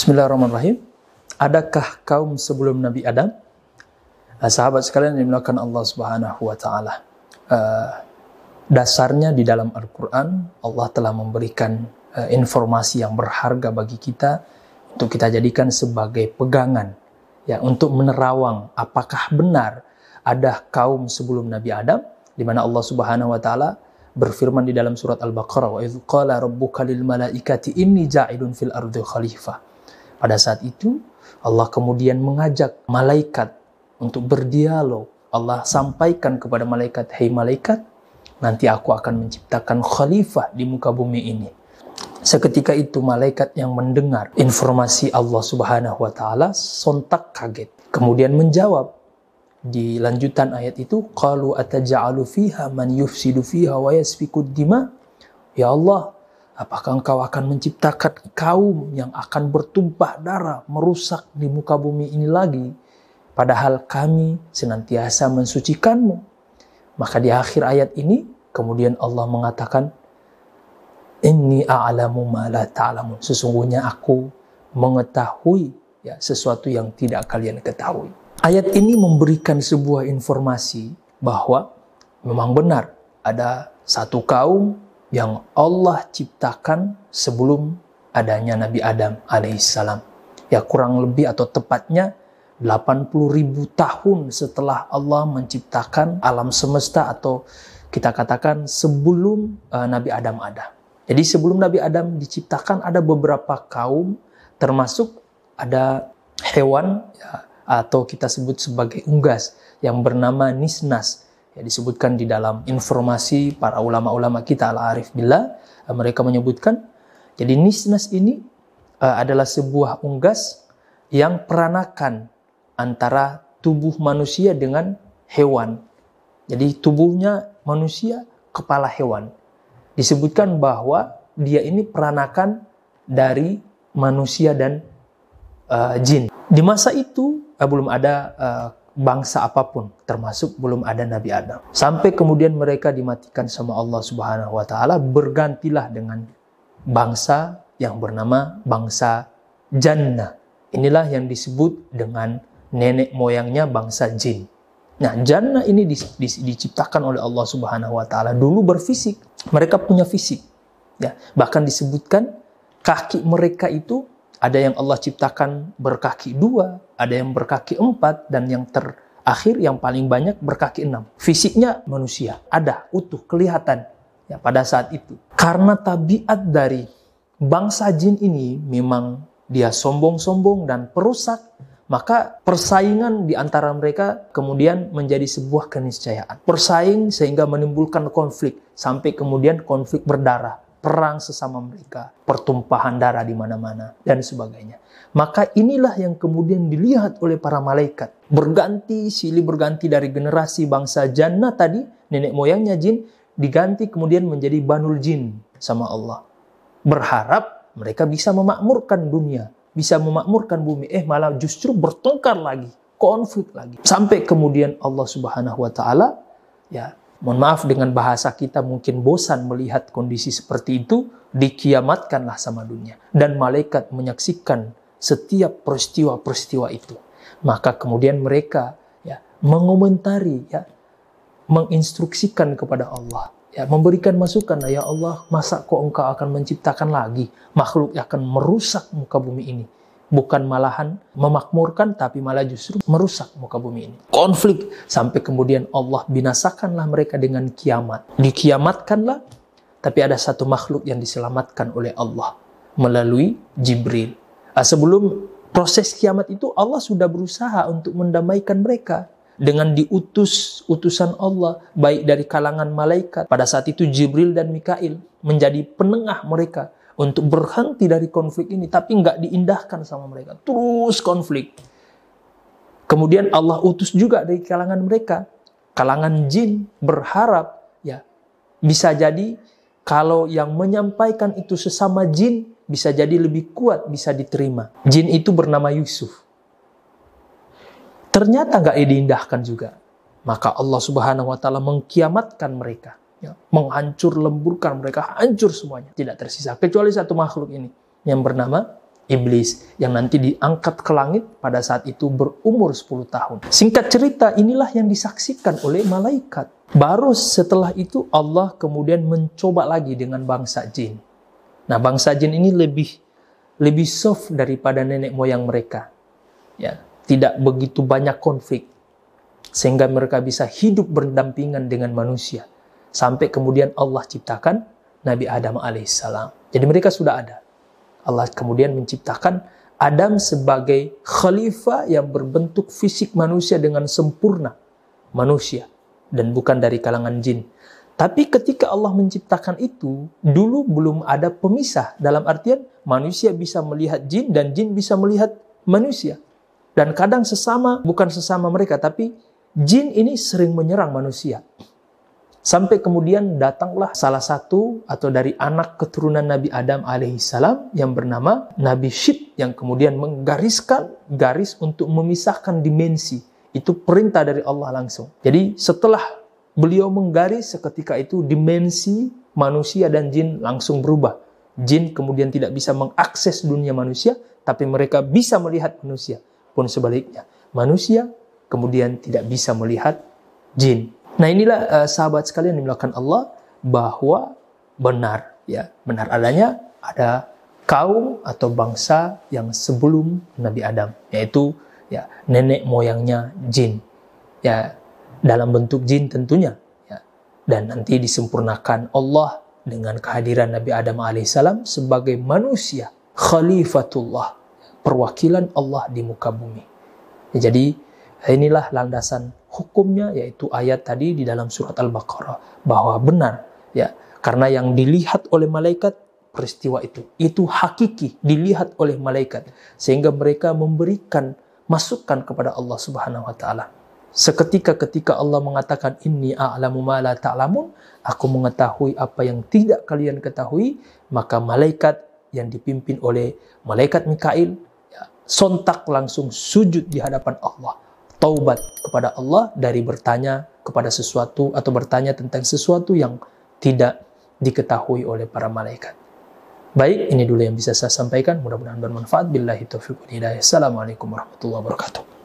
Bismillahirrahmanirrahim. Adakah kaum sebelum Nabi Adam? Nah, sahabat sekalian yang dimuliakan Allah Subhanahu wa taala. Uh, dasarnya di dalam Al-Qur'an Allah telah memberikan uh, informasi yang berharga bagi kita untuk kita jadikan sebagai pegangan ya untuk menerawang apakah benar ada kaum sebelum Nabi Adam di mana Allah Subhanahu wa taala berfirman di dalam surat Al-Baqarah wa idz qala rabbuka lil malaikati inni ja'ilun fil ardi khalifah. Pada saat itu Allah kemudian mengajak malaikat untuk berdialog. Allah sampaikan kepada malaikat, "Hei malaikat, nanti aku akan menciptakan khalifah di muka bumi ini." Seketika itu malaikat yang mendengar informasi Allah Subhanahu wa taala sontak kaget. Kemudian menjawab di lanjutan ayat itu, "Qalu ataj'alu fiha man yufsidu fiha wa yasfiku dima?" Ya Allah, apakah engkau akan menciptakan kaum yang akan bertumpah darah, merusak di muka bumi ini lagi? Padahal kami senantiasa mensucikanmu. Maka di akhir ayat ini, kemudian Allah mengatakan, Inni a'lamu ma la ta'lamun. Sesungguhnya aku mengetahui ya sesuatu yang tidak kalian ketahui. Ayat ini memberikan sebuah informasi bahwa memang benar ada satu kaum yang Allah ciptakan sebelum adanya Nabi Adam alaihissalam. Ya kurang lebih atau tepatnya 80 ribu tahun setelah Allah menciptakan alam semesta atau kita katakan sebelum uh, Nabi Adam ada. Jadi sebelum Nabi Adam diciptakan ada beberapa kaum termasuk ada hewan ya, atau kita sebut sebagai unggas yang bernama nisnas ya disebutkan di dalam informasi para ulama-ulama kita al-arif billah mereka menyebutkan jadi nisnas ini uh, adalah sebuah unggas yang peranakan antara tubuh manusia dengan hewan. Jadi tubuhnya manusia kepala hewan disebutkan bahwa dia ini peranakan dari manusia dan uh, jin. Di masa itu uh, belum ada uh, bangsa apa pun, termasuk belum ada Nabi Adam. Sampai kemudian mereka dimatikan sama Allah Subhanahu wa taala, bergantilah dengan bangsa yang bernama bangsa Jannah. Inilah yang disebut dengan nenek moyangnya bangsa jin. Nah, jannah ini di, di, diciptakan oleh Allah Subhanahu wa taala dulu berfisik. Mereka punya fisik. Ya, bahkan disebutkan kaki mereka itu ada yang Allah ciptakan berkaki dua, ada yang berkaki empat, dan yang terakhir yang paling banyak berkaki enam. Fisiknya manusia, ada, utuh, kelihatan ya pada saat itu. Karena tabiat dari bangsa jin ini memang dia sombong-sombong dan perusak, maka persaingan di antara mereka kemudian menjadi sebuah keniscayaan. Persaing sehingga menimbulkan konflik sampai kemudian konflik berdarah, perang sesama mereka, pertumpahan darah di mana-mana dan sebagainya. Maka inilah yang kemudian dilihat oleh para malaikat. Berganti, silih berganti dari generasi bangsa jannah tadi, nenek moyangnya jin, diganti kemudian menjadi banul jin sama Allah. Berharap mereka bisa memakmurkan dunia, bisa memakmurkan bumi, eh malah justru bertengkar lagi, konflik lagi. Sampai kemudian Allah Subhanahu wa taala ya, mohon maaf dengan bahasa kita mungkin bosan melihat kondisi seperti itu, dikiamatkanlah sama dunia. Dan malaikat menyaksikan setiap peristiwa-peristiwa itu. Maka kemudian mereka ya mengomentari ya menginstruksikan kepada Allah. Ya memberikan masukan ya Allah masa kok engkau akan menciptakan lagi? Makhluk yang akan merusak muka bumi ini bukan malahan memakmurkan tapi malah justru merusak muka bumi ini. Konflik sampai kemudian Allah binasakanlah mereka dengan kiamat. Dikiamatkanlah tapi ada satu makhluk yang diselamatkan oleh Allah melalui Jibril. Nah, sebelum proses kiamat itu Allah sudah berusaha untuk mendamaikan mereka dengan diutus utusan Allah baik dari kalangan malaikat. Pada saat itu Jibril dan Mikail menjadi penengah mereka untuk berhenti dari konflik ini tapi nggak diindahkan sama mereka. Terus konflik. Kemudian Allah utus juga dari kalangan mereka. Kalangan jin berharap ya bisa jadi kalau yang menyampaikan itu sesama jin bisa jadi lebih kuat bisa diterima. Jin itu bernama Yusuf. Ternyata nggak diindahkan juga. Maka Allah Subhanahu wa taala mengkiamatkan mereka, ya, menghancur lemburkan mereka, hancur semuanya, tidak tersisa kecuali satu makhluk ini yang bernama iblis yang nanti diangkat ke langit pada saat itu berumur 10 tahun. Singkat cerita, inilah yang disaksikan oleh malaikat. Baru setelah itu Allah kemudian mencoba lagi dengan bangsa jin. Nah, bangsa jin ini lebih lebih soft daripada nenek moyang mereka. Ya, tidak begitu banyak konflik sehingga mereka bisa hidup berdampingan dengan manusia sampai kemudian Allah ciptakan Nabi Adam alaihissalam. Jadi mereka sudah ada. Allah kemudian menciptakan Adam sebagai khalifah yang berbentuk fisik manusia dengan sempurna manusia dan bukan dari kalangan jin. Tapi ketika Allah menciptakan itu, dulu belum ada pemisah. Dalam artian manusia bisa melihat jin dan jin bisa melihat manusia. Dan kadang sesama, bukan sesama mereka, tapi jin ini sering menyerang manusia. Sampai kemudian datanglah salah satu atau dari anak keturunan Nabi Adam alaihissalam yang bernama Nabi Syid yang kemudian menggariskan garis untuk memisahkan dimensi. Itu perintah dari Allah langsung. Jadi setelah beliau menggaris seketika itu dimensi manusia dan jin langsung berubah. Jin kemudian tidak bisa mengakses dunia manusia, tapi mereka bisa melihat manusia. Pun sebaliknya, manusia kemudian tidak bisa melihat jin. Nah inilah uh, sahabat sekalian dimulakan Allah bahwa benar ya benar adanya ada kaum atau bangsa yang sebelum Nabi Adam yaitu ya nenek moyangnya jin ya dalam bentuk jin tentunya ya dan nanti disempurnakan Allah dengan kehadiran Nabi Adam alaihissalam sebagai manusia khalifatullah perwakilan Allah di muka bumi. Ya, jadi inilah landasan hukumnya yaitu ayat tadi di dalam surat Al-Baqarah bahwa benar ya karena yang dilihat oleh malaikat peristiwa itu itu hakiki dilihat oleh malaikat sehingga mereka memberikan masukan kepada Allah Subhanahu wa taala. Seketika ketika Allah mengatakan inni a'lamu ma la ta'lamun, aku mengetahui apa yang tidak kalian ketahui, maka malaikat yang dipimpin oleh malaikat Mikail ya, sontak langsung sujud di hadapan Allah taubat kepada Allah dari bertanya kepada sesuatu atau bertanya tentang sesuatu yang tidak diketahui oleh para malaikat. Baik, ini dulu yang bisa saya sampaikan. Mudah-mudahan bermanfaat. Billahi taufiq hidayah. Assalamualaikum warahmatullahi wabarakatuh.